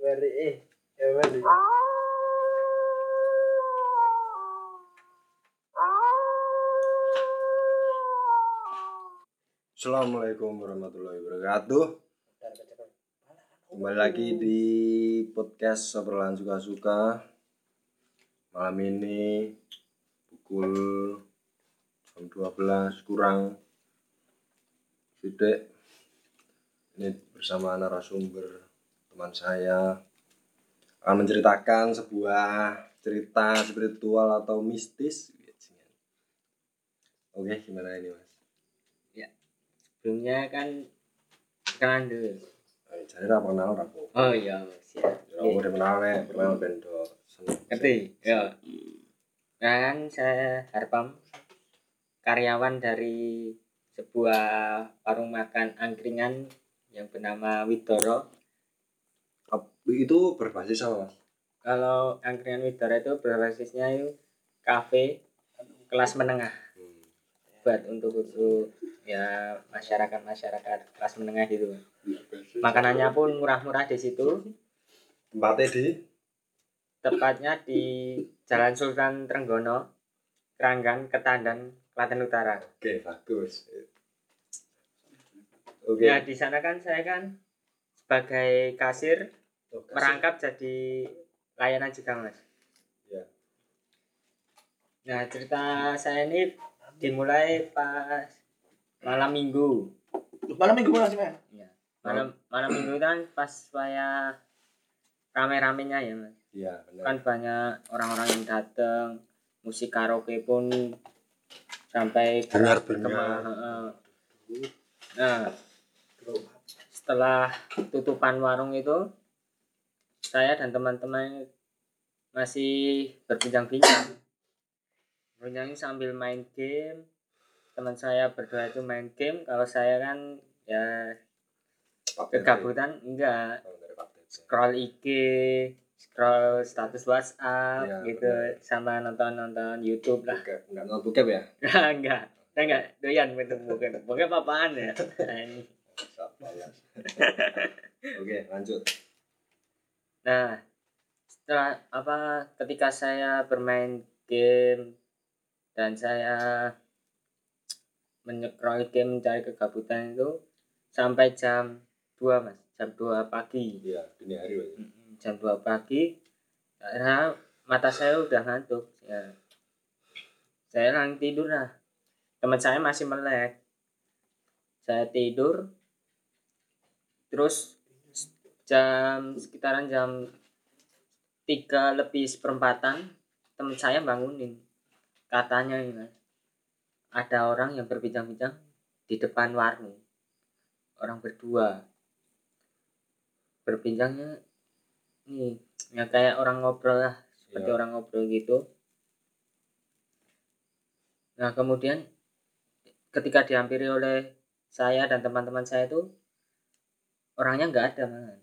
Mari eh. Ya mari. Assalamualaikum warahmatullahi wabarakatuh. Kembali lagi di podcast Sobrolan Suka-Suka. Malam ini pukul jam 12 kurang Sidik. Ini bersama narasumber teman saya akan menceritakan sebuah cerita spiritual atau mistis. Oke, gimana ini, Mas? Sebelumnya kan kenalan dulu. Eh, Jadi ra kenal apa. Oh iya, siap. Ya udah kenal nek, kenal bendo. Ngerti? Ya. Nah, kan saya Harpam karyawan dari sebuah warung makan angkringan yang bernama Widoro. Itu berbasis apa, Mas? Kalau angkringan Widoro itu berbasisnya itu kafe kelas menengah Hmm. buat untuk untuk ya masyarakat masyarakat kelas menengah gitu. Makanannya pun murah-murah di situ. Tempatnya di tepatnya di Jalan Sultan Trenggono, Keranggan, Ketandan, Klaten Utara. Oke, bagus. Oke. Ya di sana kan saya kan sebagai kasir Kasih. merangkap jadi layanan juga mas. Ya. Nah cerita saya ini dimulai pas malam minggu. Malam minggu mana sih, Mas? Ya. Malam malam minggu kan pas saya rame-ramenya ya mas. Iya, benar. kan banyak orang-orang yang datang musik karaoke pun sampai dengar. heeh. nah setelah tutupan warung itu saya dan teman-teman masih berbincang-bincang berbincang sambil main game teman saya berdua itu main game kalau saya kan ya kegabutan enggak Oh, update. scroll IG, scroll status WhatsApp Iya, gitu benar. sama nonton-nonton YouTube lah. Oke, enggak nonton bokep ya? enggak. Saya enggak doyan gitu bukan. Bukan apa-apaan ya. Nah, ini. Sabalas. Oke, lanjut. Nah, setelah apa ketika saya bermain game dan saya menyecroll game mencari kegabutan itu sampai jam 2 Mas, jam 2 pagi. Iya, dini hari, Mas. Jam 2 pagi karena mata saya udah ngantuk ya saya langsung tidur lah teman saya masih melek saya tidur terus jam sekitaran jam tiga lebih seperempatan teman saya bangunin katanya ini ada orang yang berbincang-bincang di depan warung orang berdua berbincangnya nih ya kayak orang ngobrol lah seperti Iya. orang ngobrol gitu nah kemudian ketika dihampiri oleh saya dan teman-teman saya itu orangnya nggak ada man.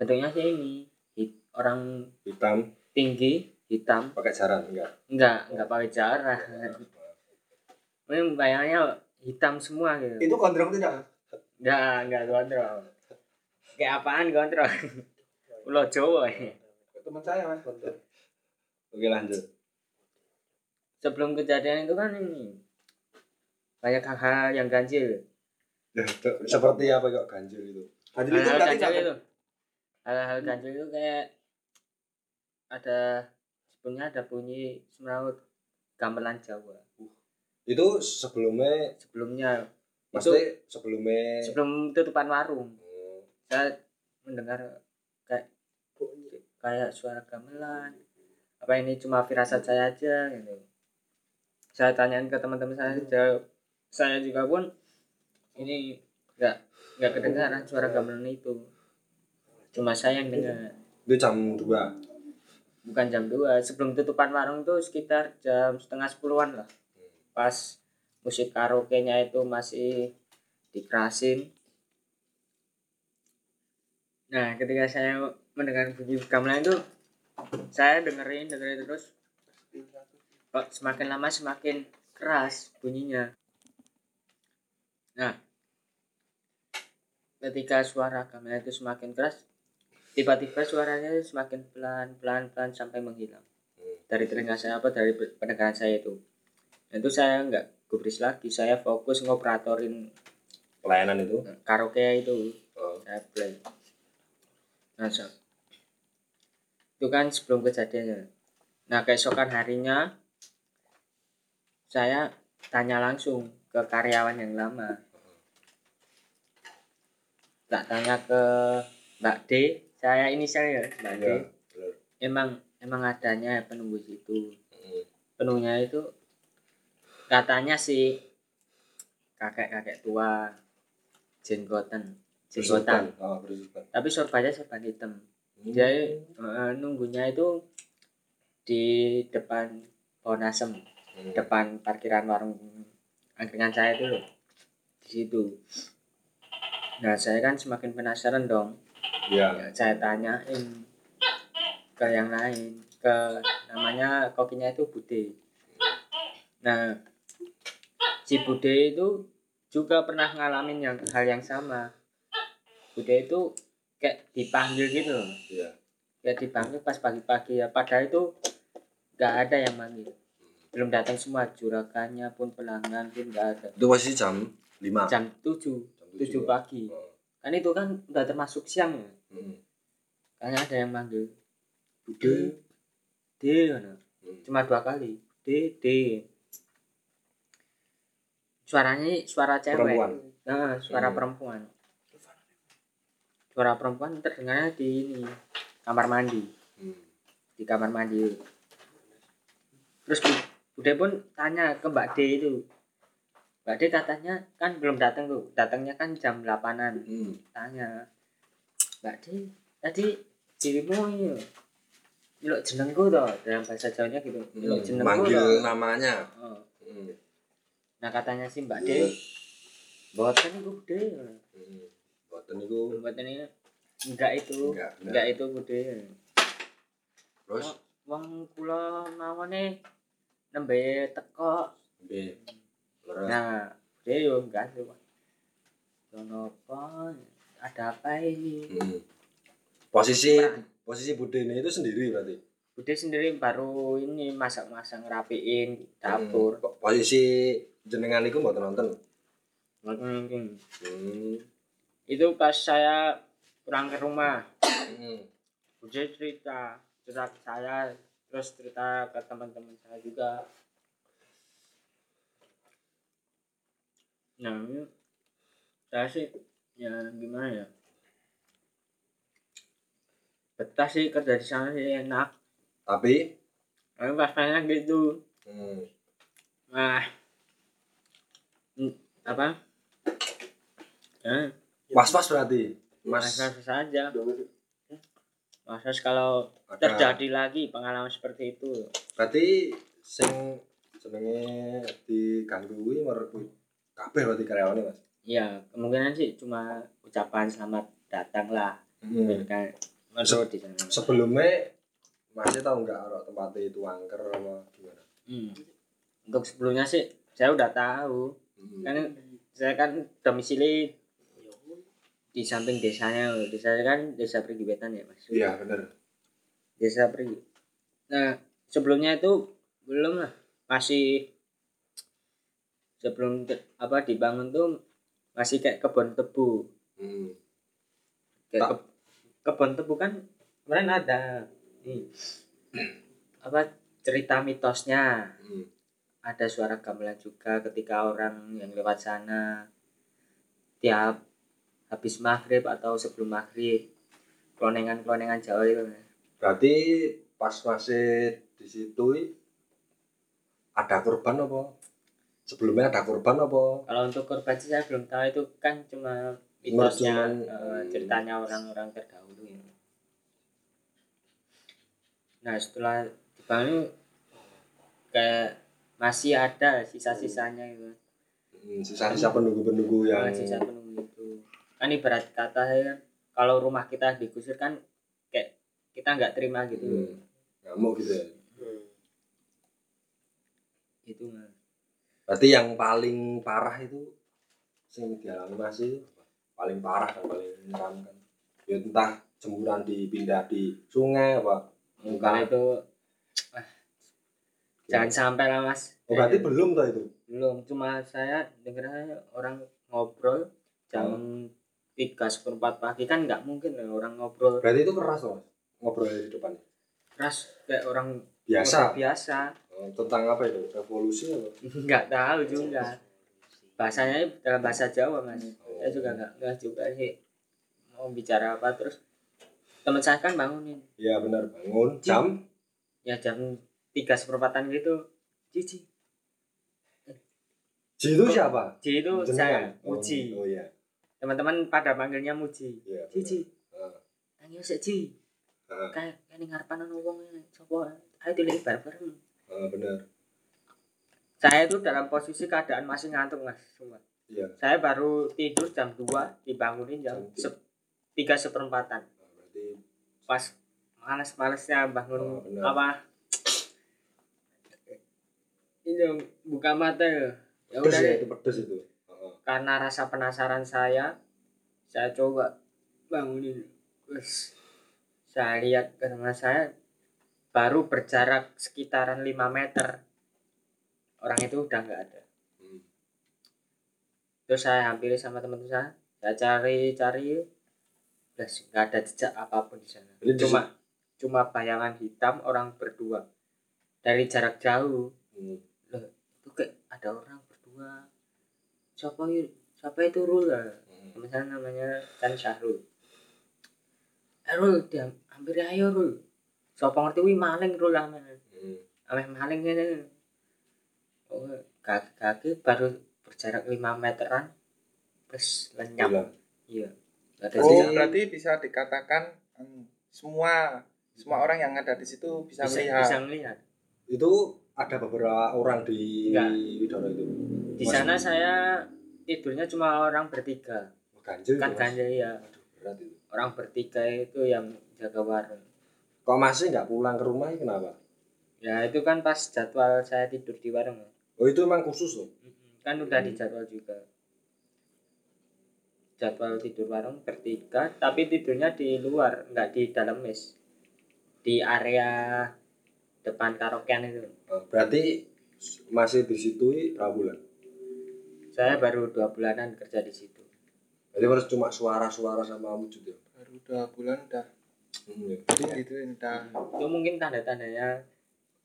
Bentuknya sih ini hit- orang Hitam tinggi hitam pakai jaran enggak? nggak nggak pakai jarah ini bayangannya hitam semua gitu Itu gondrong tidak? nggak nggak kontrol kayak apaan kontrol Pulau Jawa ya. Teman saya, Mas. Oke, lanjut. sebelum kejadian itu kan ini banyak hal-hal yang ganjil Ya, seperti apa kok ganjil itu? Hadir itu ganjil itu hal-hal ganjil itu kayak ada sebelumnya ada bunyi semeraut gamelan Jawa. Itu sebelumnya? Sebelumnya. Maksudnya sebelumnya? sebelum tutupan warung. Hmm, saya mendengar kayak kayak suara gamelan. Apa ini cuma firasat saya aja gitu. Saya tanyain ke teman-teman saya jawab saya juga pun ini nggak nggak kedengaran suara gamelan itu cuma saya yang dengar. Itu jam 2 bukan jam 2 sebelum tutupan warung tuh sekitar jam setengah sepuluhan lah. Pas musik karaoke nya itu masih dikerasin. Nah ketika saya mendengar bunyi gamelan itu saya dengerin dengerin terus. Kok semakin lama semakin keras bunyinya. Nah ketika suara gamelan itu semakin keras tiba-tiba suaranya semakin pelan pelan pelan sampai menghilang. Hmm. dari telinga saya apa dari pendengaran saya itu. Dan itu saya nggak gubris lagi saya fokus ngoperatorin Pelayanan itu. karaoke itu. Oh. saya play. Nah so- itu kan sebelum kejadiannya. Nah keesokan harinya saya tanya langsung ke karyawan yang lama. Tak tanya ke Mbak D saya inisial ya Mbak. Benar. emang emang adanya penunggu situ Hmm. penuhnya itu katanya sih kakek-kakek tua jenggotan jenggotan. Oh, tapi sorbannya sorban hitam Hmm. jadi eh, nunggunya itu di depan pohon asem Hmm. depan parkiran warung angkringan saya itu di situ nah saya kan semakin penasaran dong Iya. Ya, saya tanyain ke yang lain. Ke namanya kokinya itu Bude. Nah si Bude itu juga pernah ngalamin yang hal yang sama. Bude itu kayak dipanggil gitu loh. Iya. kayak dipanggil pas pagi-pagi ya. Padahal itu nggak ada yang manggil. Belum datang semua. Juragannya pun pelanggan pun nggak ada. Itu posisi jam 5. jam 7 Jam 7 pagi. Oh. Kan itu kan udah termasuk siang ya Hmm. Kayaknya ada yang manggil Bude D mana? Hmm. Cuma dua kali D D Suaranya suara cewek Perempuan. Nah, suara Hmm. perempuan Suara perempuan terdengarnya di ini Kamar mandi Hmm. Di kamar mandi Terus Bu- Bude pun tanya ke Mbak D itu D katanya kan belum datang tuh Datangnya kan jam 8an Hmm. tanya D tadi dirimu ini Nyeluk jenengku toh dalam bahasa Jawanya gitu. Nyeluk Hmm. jenengku Manggil toh. namanya. Oh. Hmm. Nah katanya si Mbak D, boten iku Bude. Hmm. Boten itu Boten ini enggak itu. enggak. Enggak itu Bude. Terus Wong kula mawone nembe teko. B. Nah, yo enggak tuh. Sono apa? Ada apa ini? Hmm. Posisi posisi budene itu sendiri berarti. Bude sendiri baru ini masak-masak ngerapiin dapur. Hmm. Posisi jenengan itu mboten nonton. Mungkin Hmm. itu pas saya pulang ke rumah Hmm. Bude cerita cerita saya terus cerita ke teman-teman saya juga nah saya sih ya gimana ya? Betah sih kerja di sana sih enak. Tapi? Tapi pas tanya gitu. Hmm. nah. Hmm, apa? Ya. Was-was berarti. Mas masa saja masa kalau ada. terjadi lagi pengalaman seperti itu. Berarti sing jenenge diganggu kuwi merek kuwi kabeh berarti karyawane Mas. ya kemungkinan sih cuma ucapan selamat datang lah Hmm. kan menurut di sana Sebelumnya masih tahu nggak kalau tempatnya itu angker apa gimana? Hmm. untuk sebelumnya sih saya udah tahu Hmm. kan saya kan domisili di samping desanya desa kan desa Pergibetan ya mas Iya benar. desa Pergi nah sebelumnya itu belum lah masih sebelum ke- apa dibangun tuh masih kayak kebun tebu Hmm. kayak ke- kebun tebu kan kemarin ada nih apa cerita mitosnya Hmm. ada suara gamelan juga ketika orang yang lewat sana tiap habis maghrib atau sebelum maghrib klonengan klonengan Jawa itu Berarti pas masih di situ ada korban apa? Sebelumnya ada korban apa? kalau untuk korban sih saya belum tahu itu kan cuma mitosnya eh, hmm. ceritanya orang-orang terdahulu ya. nah setelah dibangun kayak masih ada sisa-sisanya gitu Hmm, sisa-sisa penunggu-penunggu yang yang sisa penunggu itu kan ibarat kata ya kalau rumah kita digusur kan kayak kita nggak terima gitu Hmm. ngamuk gitu ya. itu Mas. Berarti yang paling parah itu sing dialami masih paling parah dan paling menyeramkan. Ya entah jemuran dipindah di sungai apa? Kalau itu ah, jangan sampai lah mas. oh, berarti belum tuh itu? Belum. Cuma saya dengar orang ngobrol jam tiga seperempat pagi kan nggak mungkin lah orang ngobrol. Berarti itu keras loh Mas? ngobrol di depan. Keras kayak orang biasa. biasa tentang apa itu? Revolusi apa? Nggak tahu juga. Bahasanya dalam bahasa Jawa mas. Saya juga nggak nggak juga sih. Mau bicara apa terus? Teman saya kan bangunin. Ya benar. Bangun jam? Ya jam tiga seperempatan gitu. Cici Ji. Itu siapa? Ji itu saya Oh, Muji. oh iya. Teman-teman pada panggilnya Muji. Iya benar. Cici Ah, Ayo sik Ji. Ah, kayak ini ngarepan ono wong sapa? Ayo dilihat bareng ah, benar. Saya itu dalam posisi keadaan masih ngantuk mas semua. Iya. Saya baru tidur jam 2 dibangunin jam Jam se- tiga. seperempatan. Ah, berarti pas malas-malasnya bangun Oh, apa? Ini buka mata ya. Ya udah ya itu pedes itu. Karena rasa penasaran saya saya coba bangunin. Wes. saya lihat ke rumah saya baru berjarak sekitaran 5 meter. Orang itu udah nggak ada. Hmm. terus saya hampiri sama teman saya saya cari cari Belas, nggak ada jejak apa pun di sana. Jadi di cuma cuma bayangan hitam orang berdua. Dari jarak jauh. Hmm. itu kayak ada orang berdua. Siapa itu siapa itu Rul? Lah Hmm. saya namanya Chan Syahrul. Eh Rul dia hampir ayo Rul siapa ngerti wih maling Rul lah. Hmm. ameh maling ini oh kaki-kaki baru berjarak 5 meteran terus lenyap. Iya. Oh, berarti bisa dikatakan mm, semua semua orang yang ada di situ bisa, bisa, melihat. bisa melihat. Itu ada beberapa orang di. Widoro itu? Di Mas- sana saya tidurnya cuma orang bertiga. Oh, ganjil kan ganja ya Aduh, berat itu. Orang bertiga itu yang jaga warung kok masih nggak pulang ke rumah kenapa? Ya itu kan pas jadwal saya tidur di warung. Oh itu emang khusus loh? Kan udah dijadwal juga. Jadwal tidur warung bertiga tapi tidurnya di luar nggak di dalam mes di area depan karaokean itu. Oh, berarti masih di situ berapa bulan? Saya baru dua bulanan kerja di situ. Jadi harus cuma suara-suara sama wujud ya. Baru dua bulan udah. Hmm. Jadi gitu udah itu mungkin tanda-tandanya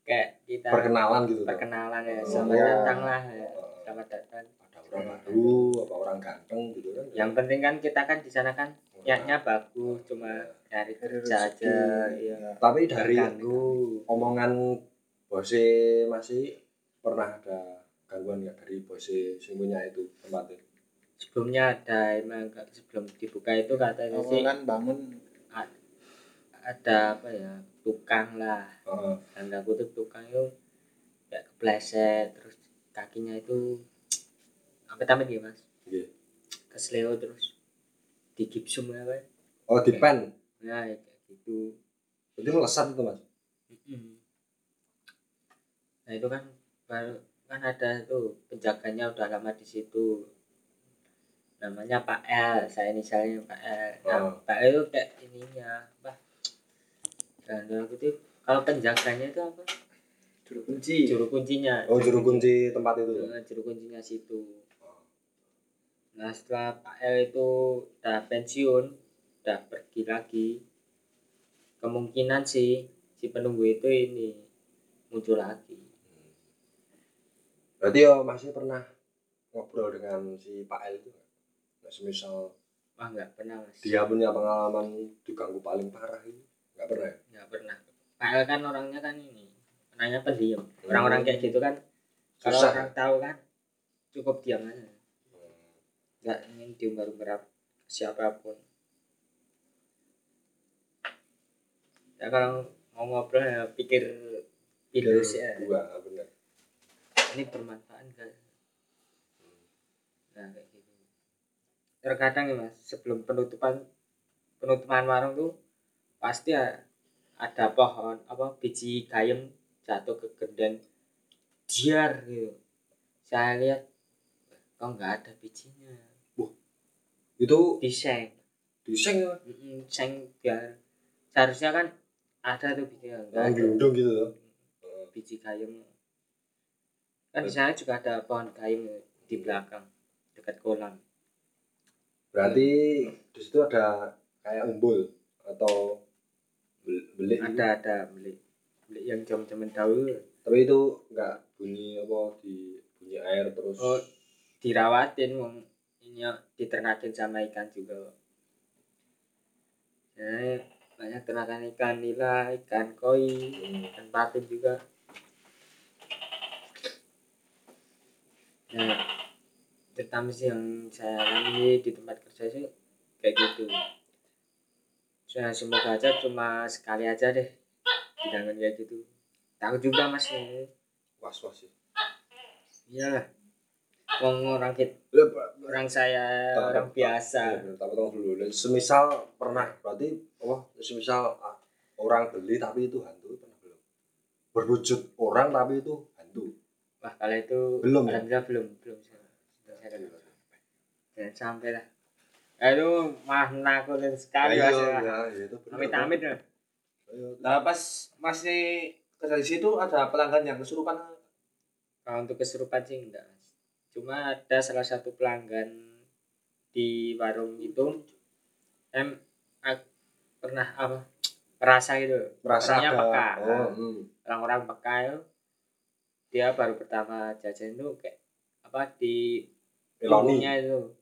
kayak kita Perkenalan gitu. Perkenalan ya Oh. selamat Iya. datang lah ya Oh, selamat datang ada orang baru, apa orang ganteng gitu kan. yang penting kan kita kan di sana kan niatnya bagus cuma cari dari kerja rezeki. aja iya Ya. Tapi dari Ganggu. omongan bose masih pernah ada gangguan nggak dari bose sing punya itu tempatnya? sebelumnya ada emang sebelum dibuka itu katanya sih Awalan bangun ada apa ya tukang lah. Oh, tanda kutip tukang itu ya kepleset terus kakinya itu apa tamit ya mas. Iya. kesleo terus. Di gipsum apa Oh di pen. ya kayak gitu. Berarti melesat itu mas. Nah itu kan baru kan ada tuh penjaganya udah lama di situ. Namanya Pak L saya inisialnya Pak L. Nah, Oh. Pak L itu kayak ininya apa dan kutip kalau penjaganya itu apa? Juru kunci. Juru kuncinya. Oh juru kunci tempat itu. Eh, juru kuncinya situ. Nah setelah Pak L itu udah pensiun udah pergi lagi kemungkinan sih si penunggu itu ini muncul lagi. Berarti ya masih pernah ngobrol dengan si Pak L itu nggak? Nggak semisal wah nggak pernah mas. dia punya pengalaman diganggu paling parah itu nggak pernah ya? nggak pernah. Pak kan orangnya kan ini orangnya pendiam. Orang-orang kayak gitu kan kalau Susah. orang tahu kan cukup diam aja. Nggak ingin diumbar-umbar ap- siapa pun. Ya kalau mau ngobrol ya pikir pinus ya. Dua benar ini bermanfaat enggak nah kayak gitu. Terkadang ya mas sebelum penutupan penutupan warung tuh pasti ya ada pohon apa biji gayem jatuh ke genden diar gitu. Saya lihat kok nggak ada bijinya? Itu diseng. diseng ya? Mm-mm, seng biar seharusnya kan ada tuh biji enggak gelundung gitu loh biji gayam kan di sana juga ada pohon gayam di belakang dekat kolam. Berarti di situ ada kayak umbul atau belik ada ada beli beli yang jam-jaman dahulu. Tapi itu nggak bunyi apa di bunyi air terus. Oh dirawatin wong. Ini ya, diternakin sama ikan juga jadi banyak ternakan ikan nila ikan koi Hmm. ikan patin juga. Nah terutama sih yang saya alami di tempat kerja sih kayak gitu saya semoga aja cuma sekali aja deh. Hidangan kayak gitu. Tahu juga mas ini was was sih iyalah Wong orang kita orang saya Tak- orang tak- biasa. Iya, tapi tolong dulu. Semisal pernah, berarti oh, semisal ah, orang beli tapi itu hantu pernah belum? Berwujud orang tapi itu hantu. wah kalau itu Belum ya? alhamdulillah belum belum. Saya, saya kan jangan sampai lah Nah, itu mah nakutin sekali mas. ya, ya, itu benar. amit amit lah. Nah pas masih kerja di situ ada pelanggan yang kesurupan? Kalau untuk kesurupan sih enggak mas. Cuma ada salah satu pelanggan di warung itu. Em pernah apa? Merasa gitu. Merasa ada. peka. Oh, hmm. orang-orang peka itu dia baru pertama jajan itu kayak apa di tubuhnya itu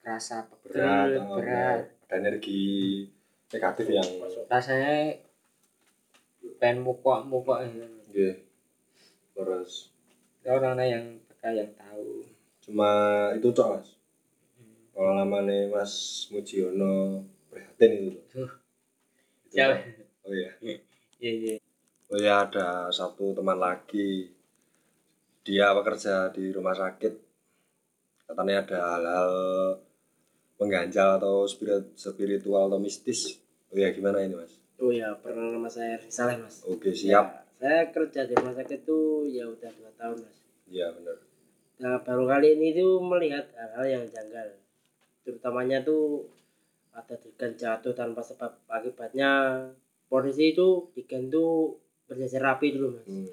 gak kerasa pegel berat, berat, oh, ada energi negatif yang rasanya pengen mukok mukok gitu. Nggih. Terus Ada orang yang peka yang tahu cuma itu cok mas. Pengalamannya Mas Mujiono prihatin itu. Tuh. Itu, siapa Cok. Oh iya. iya iya Oh ya ada satu teman lagi dia bekerja di rumah sakit katanya ada hal-hal mengganjal atau spirit spiritual atau mistis oh ya gimana ini mas Oh ya, pernah nama saya Rizal ya, Mas. oke siap Ya, saya kerja di rumah sakit itu ya udah dua tahun Mas. iya benar Nah baru kali ini tuh melihat hal-hal yang janggal. Terutamanya tuh ada digan jatuh tanpa sebab akibatnya polisi itu digan tuh berjajar rapi dulu Mas. hmm.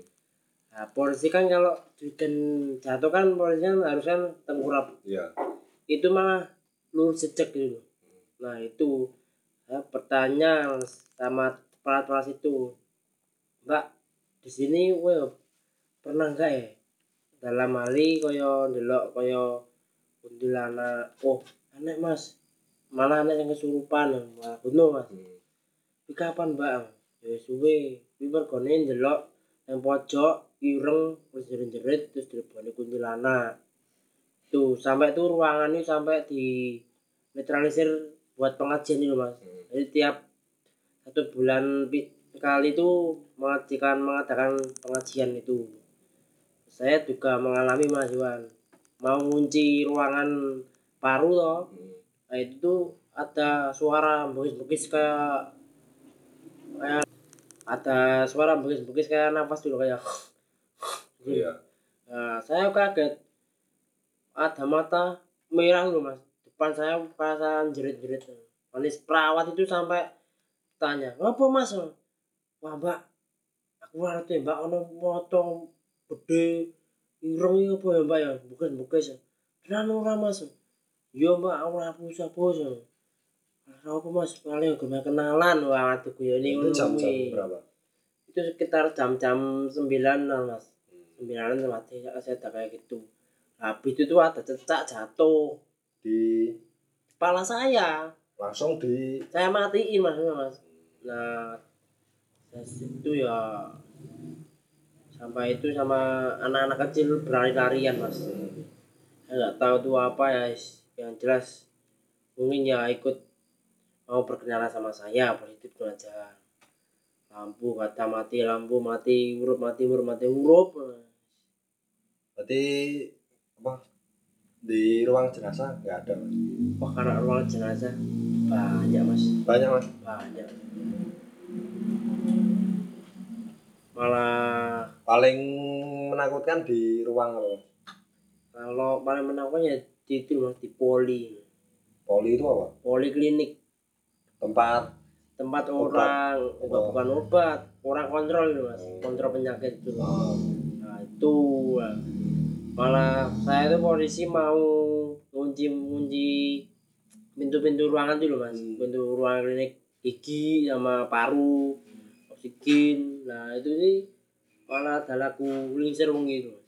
Nah polisi kan kalau digan jatuh kan polisi kan harus kan tengkurap. iya Itu malah lurus sejak gitu. Nah itu saya bertanya sama pelat-pelat itu, Mbak di sini kowe pernah enggak ya? Dalam hali koyo ndelok koyo kuntilanak oh anek mas. Malah anek yang kesurupan malah bunuh mas. Hmm. Kapan mbak? Ya suwe. Kuwi mergone ndelok yang pojok ireng terus jerit-jerit terus dileboni kuntilanak tuh sampai tuh ruangan ini sampai di netralisir buat pengajian itu mas hmm. jadi tiap satu bulan pi- kali itu mengadakan mengadakan pengajian itu saya juga mengalami mas Iwan mau ngunci ruangan paru toh hmm. nah itu tuh ada suara bugis-bugis kayak kayak ada suara bugis-bugis kayak nafas dulu kayak iya Nah, saya kaget. Ada mata merah loh mas. Depan saya perasaan jerit-jerit. Manis perawat itu sampai tanya, apa mas? Wah mbak, aku ngerti mbak, ono potong gede, ireng ini apa ya mbak ya? Bukan bukan ya. Tenan ora mas. Iya mbak, aku ora hapus-hapus. Ora apa mas, paling gue kenalan. Wah, aduh gue ini itu jam-jam berapa Itu sekitar jam-jam sembilan lah mas hmm. sembilan mati saya ada kayak gitu habis itu tuh ada cecak jatuh. Di kepala saya. Langsung di saya matiin mas mas nah situ ya sampai itu sama anak-anak kecil berlari-larian mas. Saya nggak tahu tuh apa ya yang jelas mungkin ya ikut mau berkenalan sama saya positif itu aja. Lampu kata mati lampu mati huruf mati huruf mati huruf berarti apa? Di ruang jenazah nggak ada mas. Wah karena ruang jenazah banyak mas, banyak mas? Banyak. Malah paling menakutkan di ruang apa kalau paling menakutkan ya di itu mas di poli. Poli itu apa? poliklinik. Tempat? Tempat Obat. orang. Bukan, Oh. bukan obat. Orang kontrol mas. Kontrol penyakit itu. Nah itu. Malah saya itu polisi mau kunci kunci pintu-pintu ruangan tuh loh mas. Hmm. pintu ruangan klinik gigi sama paru oksigen. Nah itu sih malah ada lagu lingsir wong gitu mas.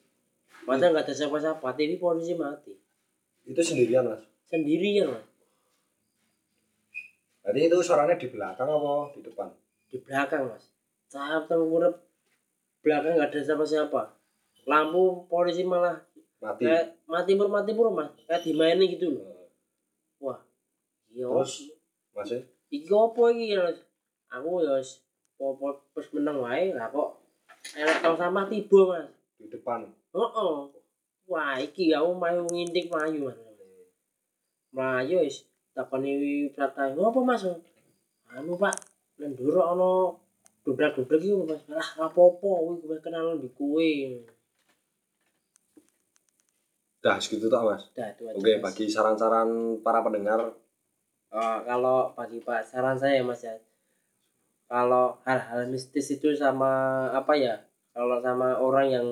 Masa nggak ada siapa-siapa. Ini polisi mati. Itu sendirian mas. sendirian mas. Jadi itu suaranya di belakang apa di depan? di belakang mas. Saya tengkurap belakang nggak ada siapa-siapa lampu polisi malah Mati. kayak mati pur mati pur mas. Kayak dimainin gitu loh. Wah iya. Terus masih iki apa iki ya Mas? aku ya wis popo pas menang wae lah kok elek tong sampah tiba mas. Di depan. oh wah iki aku mayu ngintik mayu mas. Melayu wis takoni pratai ngopo mas? Anu pak nenduro ana dobrak-dobrak iki mas. Lah apa-apa kuwi gue kenal di kue Dah segitu tak mas. Dah, itu aja, Oke Mas. bagi saran-saran para pendengar Oh, kalau bagi Pak saran saya Mas ya. Kalau hal-hal mistis itu sama apa ya? Kalau sama orang yang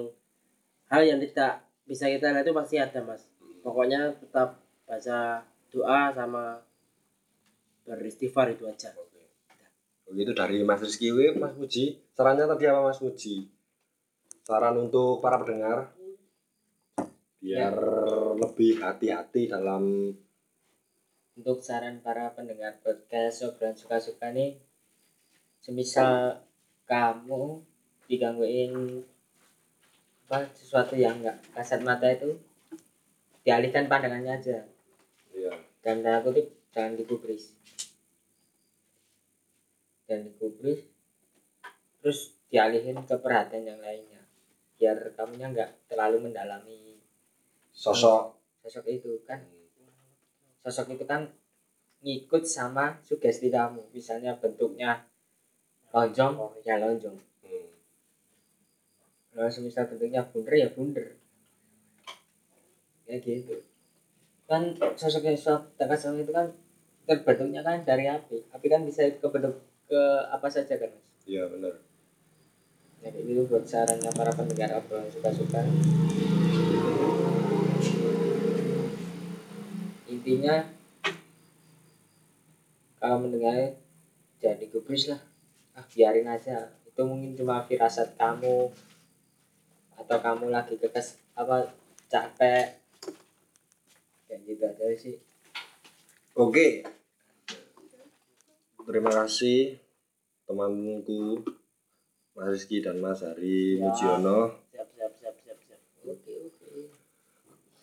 hal yang tidak bisa kita lihat itu pasti ada Mas. Pokoknya tetap baca doa sama beristighfar itu aja. Oke itu dari Mas Rizky Mas Muji. Sarannya tadi apa Mas Muji? Saran untuk para pendengar biar lebih hati-hati dalam untuk saran para pendengar podcast obrolan suka-suka nih semisal kamu digangguin apa sesuatu yang enggak kasat mata itu dialihkan pandangannya aja. Iya. dan tanda kutip jangan digubris. Dan digubris terus dialihin ke perhatian yang lainnya biar kamunya nggak terlalu mendalami sosok. Sosok itu kan. Sosok itu kan ngikut sama sugesti kamu. Misalnya bentuknya lonjong ya lonjong. Hmm. kalau semisal bentuknya bunder ya bunder. Kayak gitu. Kan sosok yang sudah sosok itu kan terbentuknya kan dari api. Api kan bisa ke bentuk ke apa saja kan mas? Iya benar. jadi itu buat sarannya para pendengar obrolan suka-suka intinya kalau mendengar jadi gubris lah ah biarin aja itu mungkin cuma firasat kamu atau kamu lagi kekes apa capek kayak gitu aja sih Oke. Terima kasih temanku Mas Rizky dan Mas Hari Ya. Mujiono. Siap, siap, siap, siap, siap. oke oke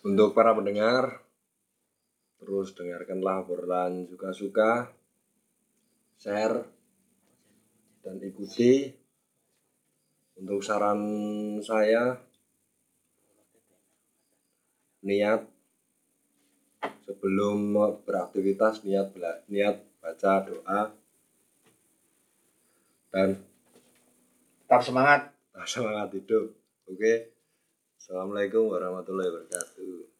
Untuk para pendengar, terus dengarkanlah obrolan suka-suka, share, dan ikuti. Untuk saran saya, niat sebelum beraktivitas niat niat baca doa dan Tetap semangat. semangat hidup. Oke. Assalamualaikum warahmatullahi wabarakatuh.